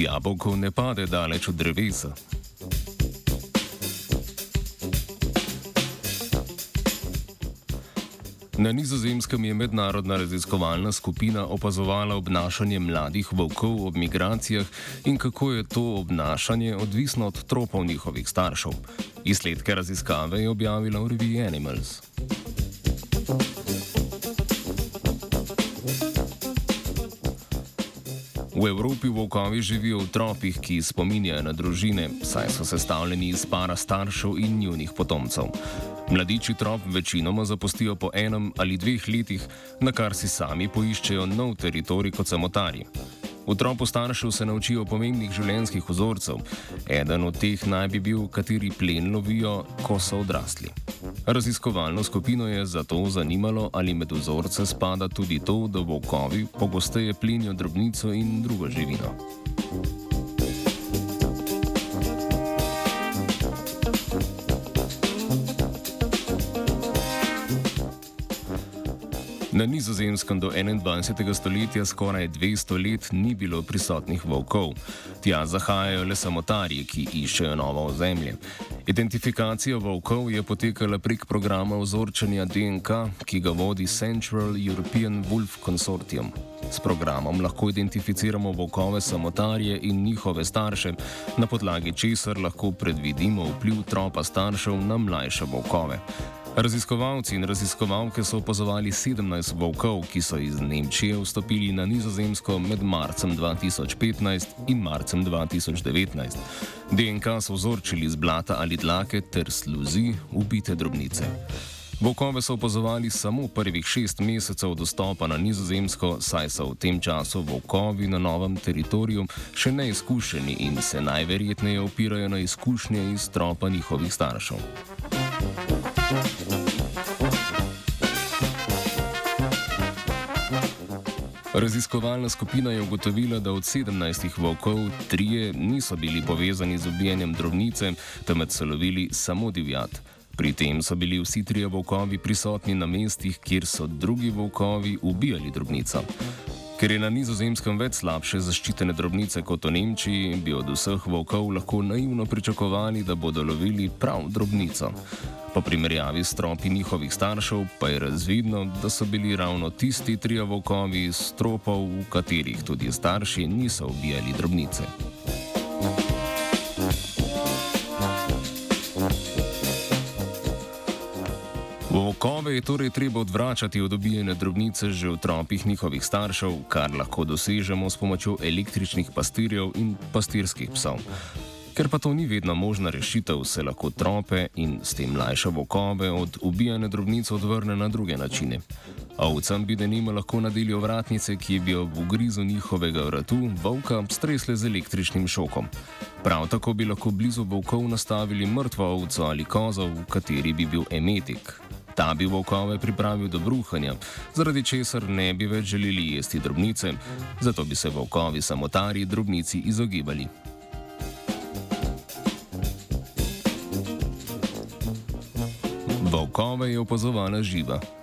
Jabolko ne pade daleč od drevesa. Na nizozemskem je mednarodna raziskovalna skupina opazovala obnašanje mladih volkov ob migracijah in kako je to obnašanje odvisno od tropov njihovih staršev. Izsledke raziskave je objavila v reviji Animals. V Evropi volkovi živijo v tropih, ki spominjajo na družine, saj so sestavljeni iz para staršev in njunih potomcev. Mladiči trop večinoma zapustijo po enem ali dveh letih, na kar si sami poiščejo nov teritorij kot samotarji. V tropu staršev se naučijo pomembnih življenjskih vzorcev. Eden od teh naj bi bil, kateri plen lovijo, ko so odrasli. Raziskovalno skupino je zato zanimalo, ali med vzorce spada tudi to, da volkovi pogosteje plenijo drobnico in drugo živino. Na nizozemskem do 21. stoletja skoraj 200 let ni bilo prisotnih volkov. Tja zahajajo le samotarji, ki iščejo novo ozemlje. Identifikacija volkov je potekala prek programa ozorčanja DNK, ki ga vodi Central European Wolf Consortium. S programom lahko identificiramo volkove samotarje in njihove starše, na podlagi česar lahko predvidimo vpliv tropa staršev na mlajše volkove. Raziskovalci in raziskovalke so opazovali 17 volkov, ki so iz Nemčije vstopili na nizozemsko med marcem 2015 in marcem 2019. DNK so vzorčili z blata ali dlake ter sluzi ubite drobnice. Volkove so opazovali samo prvih šest mesecev dostopa na nizozemsko, saj so v tem času volkovi na novem teritoriju še neizkušeni in se najverjetneje opirajo na izkušnje iz tropa njihovih staršev. Raziskovalna skupina je ugotovila, da od 17 volkov trije niso bili povezani z ubijanjem drobnice, temveč so lovili samo divjad. Pri tem so bili vsi trije volkovi prisotni na mestih, kjer so drugi volkovi ubijali drobnico. Ker je na nizozemskem več slabše zaščitene drobnice kot v Nemčiji, bi od vseh volkov lahko naivno pričakovali, da bodo lovili prav drobnico. Po primerjavi s tropi njihovih staršev pa je razvidno, da so bili ravno tisti trije volkovi iz stropov, v katerih tudi starši niso ubijali drobnice. Volkove je torej treba odvračati od dobijene drobnice že v tropih njihovih staršev, kar lahko dosežemo s pomočjo električnih pastirjev in pastirskih psov. Ker pa to ni vedno možna rešitev, se lahko trope in s tem mlajše volkove od ubijane drobnice odvrne na druge načine. Ovcem bi denimo lahko nadeli ovratnice, ki bi ob ugrizu njihovega vratu volka stresle z električnim šokom. Prav tako bi lahko blizu volkov nastavili mrtvo ovco ali kozo, v kateri bi bil emetik. Ta bi volkove pripravil do bruhanja, zaradi česar ne bi več želeli jesti drobnice, zato bi se volkovi samotari drobnici izogibali. Volkove je opazovala živa.